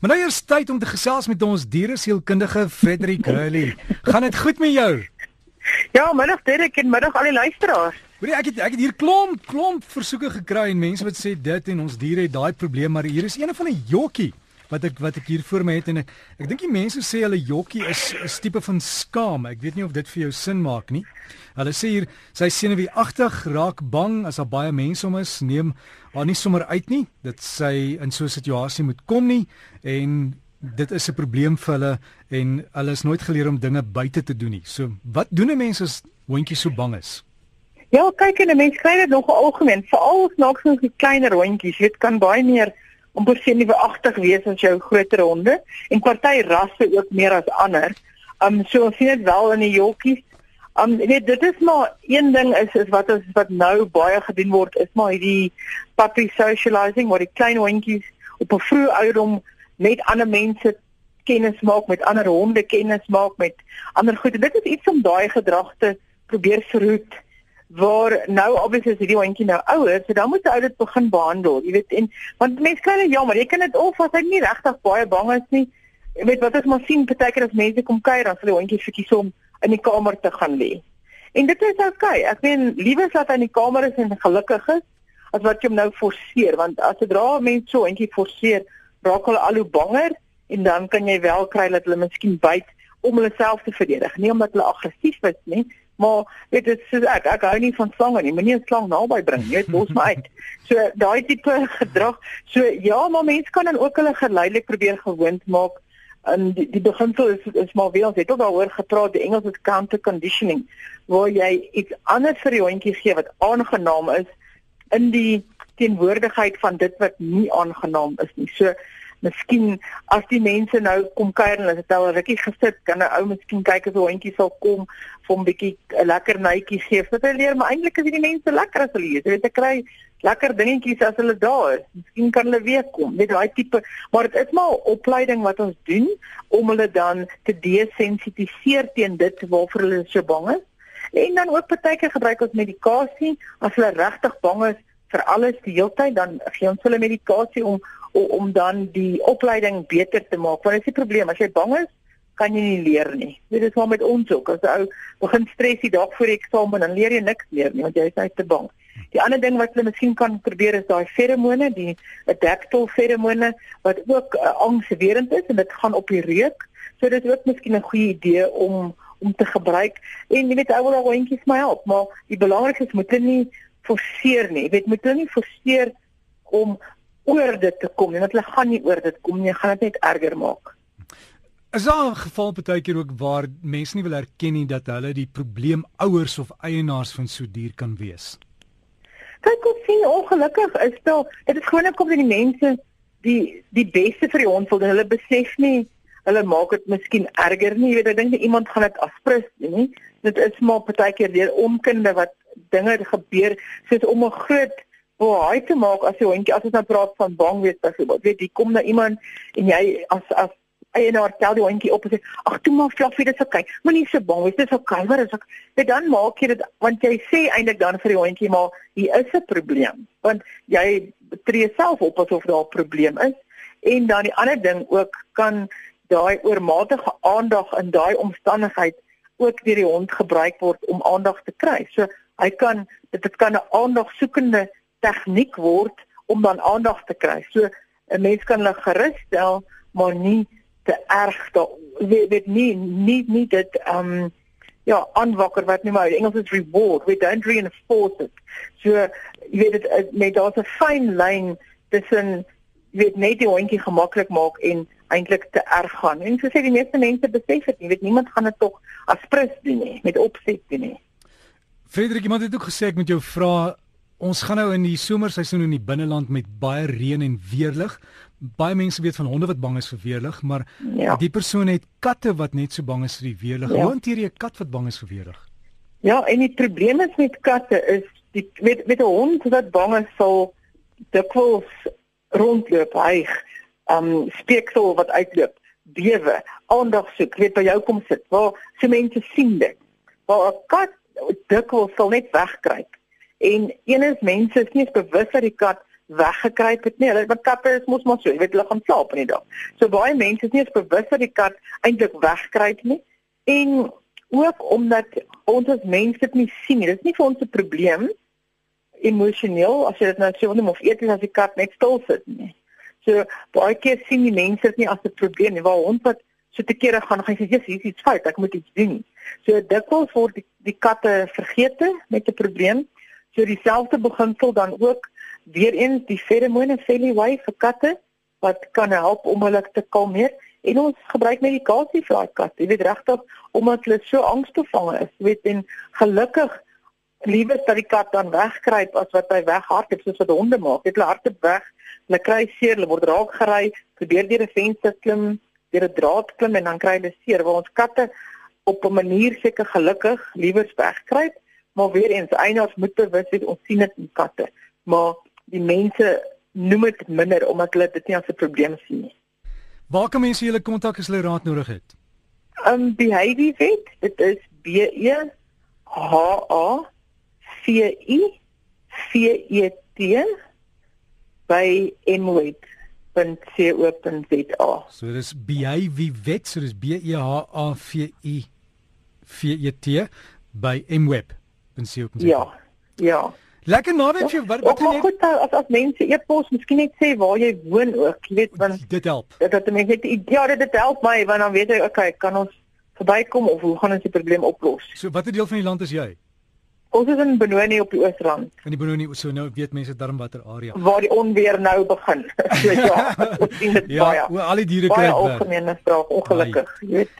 Maar nou eers tyd om te gesels met ons dieresielkundige Frederik Hurley. Gaan dit goed met jou? Ja, middag Derek en middag al die luisteraars. Hoorie, ek het ek het hier klomp klomp versoeke gekry en mense wat sê dit en ons diere het daai probleem, maar hier is een van 'n jokkie wat ek wat ek hier voor my het en ek, ek dink die mense sê hulle jokkie is 'n tipe van skaam. Ek weet nie of dit vir jou sin maak nie. Hulle sê hier sy senuweeagtig raak bang as daar baie mense om is, neem haar nie sommer uit nie. Dit sy in so 'n situasie moet kom nie en dit is 'n probleem vir hulle en hulle is nooit geleer om dinge buite te doen nie. So wat doen 'n mens as hondjie so bang is? Ja, kyk en 'n mens kry dit nog algemeen, veral snaaks so kleiner hondjies. Dit kan baie meer om senuweeagtig wees as jou groter honde en party rasse ook meer as ander. Um so ons sien dit wel in die jockeys. Um weet dit is maar een ding is is wat ons wat nou baie gedoen word is maar hierdie puppy socializing waar die klein hondjies op 'n vroeë ouderdom met ander mense kennis maak, met ander honde kennis maak, met ander goed. En dit is iets om daai gedrag te probeer verhoed waar nou obviously is hierdie hondjie nou ouer, so dan moet jy dit begin behandel. Jy weet en want mense kan dit jammer, jy kan dit of as hy nie regtig baie bang is nie. Jy weet wat ek maar sien partykeer as mense kom kuier dan sal die hondjie fietjie om in die kamer te gaan lê. En dit is oukei. Okay. Ek meen liewer dat hy in die kamer is en gelukkig is as wat jy hom nou forceer want as sodra mense so hondjie forceer, raak hulle al hoe banger en dan kan jy wel kry dat hulle miskien byt om hulle self te verdedig. Nie omdat hulle aggressief is nie, Maar weet dit is ek ek hou nie van slange nie. Moenie 'n slang naby bring nie. Dit los my uit. So daai tipe gedrag. So ja, maar mense kan dan ook hulle geleidelik probeer gewoond maak. En die, die beginsel is is maar weer ons het ook daaroor gepraat, die Engels is counter conditioning waar jy iets anders vir die hondjie gee wat aangenaam is in die teenwoordigheid van dit wat nie aangenaam is nie. So Miskien as die mense nou kom kuier en hulle het al rukkie gesit, kan 'n ou miskien kyk as 'n hondjie sal kom vir 'n bietjie 'n lekker netjie gee. Wat hulle leer, maar eintlik is die mense lekker as hulle hier is. Weet, ek kry lekker dingetjies as hulle daar is. Miskien kan hulle weer kom. Net daai tipe, maar dit is maar opleiding wat ons doen om hulle dan te desensitiseer teen dit waarvoor hulle so bang is. En dan ook partykeer gebruik ons medikasie as hulle regtig bang is vir alles die hele tyd dan gee ons hulle medikasie om om, om dan die opleiding beter te maak. Want dit is die probleem, as jy bang is, kan jy nie leer nie. Dit is maar met ons ook. As 'n ou begin stres die dag voor die eksamen, dan leer jy niks meer nie want jy is net te bang. Die ander ding wat hulle miskien kan probeer is daai feromone, die adaptol feromone wat ook uh, angswerend is en dit gaan op die reuk. So dit is ook miskien 'n goeie idee om om te gebruik. En jy weet ou wil al hondjies my help, maar die belangrikste is moet hulle nie forceer nie. Jy weet moet hulle nie forceer om oor dit te kom en dat hulle gaan nie oor dit kom nie, gaan dit net erger maak. Is daar 'n geval partykeer ook waar mense nie wil erken nie dat hulle die probleem ouers of eienaars van so dier kan wees? Kyk hoe sien ongelukkig is dit dit is gewoon ook op die mense die die beste vir die hond wil hulle besef nie hulle maak dit miskien erger nie jy weet ek dink iemand gaan dit afprys nie dit is maar partykeer deur onkunde wat dinge gebeur soos om 'n groot hoe hy te maak as jy hondjie as jy nou praat van bang wees byvoorbeeld. Weet jy kom na iemand en jy as as eienaar tel die hondjie op en sê ag toe maar fluffy dit is oké. Okay. moenie so bang wees dit is oké okay, wat is ek weet dan maak jy dit want jy sê eintlik dan vir die hondjie maar hier is 'n probleem want jy tree self op asof daar 'n probleem is. En dan die ander ding ook kan daai oormatige aandag in daai omstandigheid ook deur die hond gebruik word om aandag te kry. So hy kan dit, dit kan 'n aandagsoekende tegniek word om dan aandag te kry. So 'n mens kan hulle gerus stel, maar nie te erg dat weet, weet nie nie nie dit ehm um, ja, aanwakker wat nie maar Engels is reward. We don't reinforce it. So jy weet dit met daar's 'n fyn lyn tussen weet net die hondjie gemaklik maak en eintlik te erg gaan. En so sê die meeste mense besef dit, jy weet niemand gaan dit tog as prins doen nie, met opset doen nie. Frederik, iemand het ook gesê ek moet jou vra Ons gaan nou in die somerseisoen in die binneland met baie reën en weerlig. Baie mense weet van honde wat bang is vir weerlig, maar ja. die persoon het katte wat net so bang is vir die weerlig. Ja. Hoe hanteer jy 'n kat wat bang is vir weerlig? Ja, en die probleem is met katte is die met met 'n hond wat bang is sal dikwels rondloop, hyg, um speeksel wat uitloop, bewe, aandag soek, weet by jou kom sit. Waar se mense sien dit. Waar 'n kat dikwels sal net wegkruip En een is mense is nie bewus dat die kat weggekruip het nie. Hulle wat katte is mos maar so, jy weet hulle gaan slaap in die dag. So baie mense is nie eens bewus dat die kat eintlik wegkruip nie. En ook omdat ons as mense dit nie sien nie. Dit is nie vir ons 'n probleem emosioneel as jy dit nou sê of eet as die kat net stil sit nie. So baie keer sien die mense dit nie as 'n probleem nie. Waar hond wat so te kere gaan gaan sê jy's hier iets fout, ek moet iets doen. So dikwels word die, die katte vergete met 'n probleem. So dieselfde beginsel dan ook weer eens die feromone Felly Way vir katte wat kan help om hulle te kalmeer en ons gebruik medikasie vir daai kat. Jy weet regtig omdat hulle so angsbevange is, weet en gelukkig liewer dat die kat dan wegkruip as wat hy weghardloop soos wat honde maak. Dit hulle hardloop weg, hulle kry seer, hulle word raak gery, probeer deur 'n venster klim, deur 'n draad klim en dan kry hulle seer. Waar ons katte op 'n manier seker gelukkig liewer wegkruip maar weer eens eienaars moet bewus wees ons sien dit in katte maar die mense noem dit minder omdat hulle dit nie as 'n probleem sien nie. Waar kan mense julle kontak as hulle raad nodig het? Um behavior vet dit is B E H A V I V E T by mweb.co.za So dis behavior vet so dis B E H A V I V E T by mweb Seehoek. Ja. Ja. Lekker naweek vir wat wat jy goed as as mense e-pos miskien net sê waar jy woon ook, jy weet want dit help. Dat dat mense net ja, dit help my want dan weet ek okay, kan ons verbykom of hoe gaan ons die probleem oplos? So watter deel van die land is jy? Ons is in Benoni op die Oosrand. In die Benoni, so nou weet mense darm watter area. Waar die onweer nou begin. so ja, ons sien dit ja, baie. Ja, al die diere kry baie algemene vraag ongelukkig, jy weet.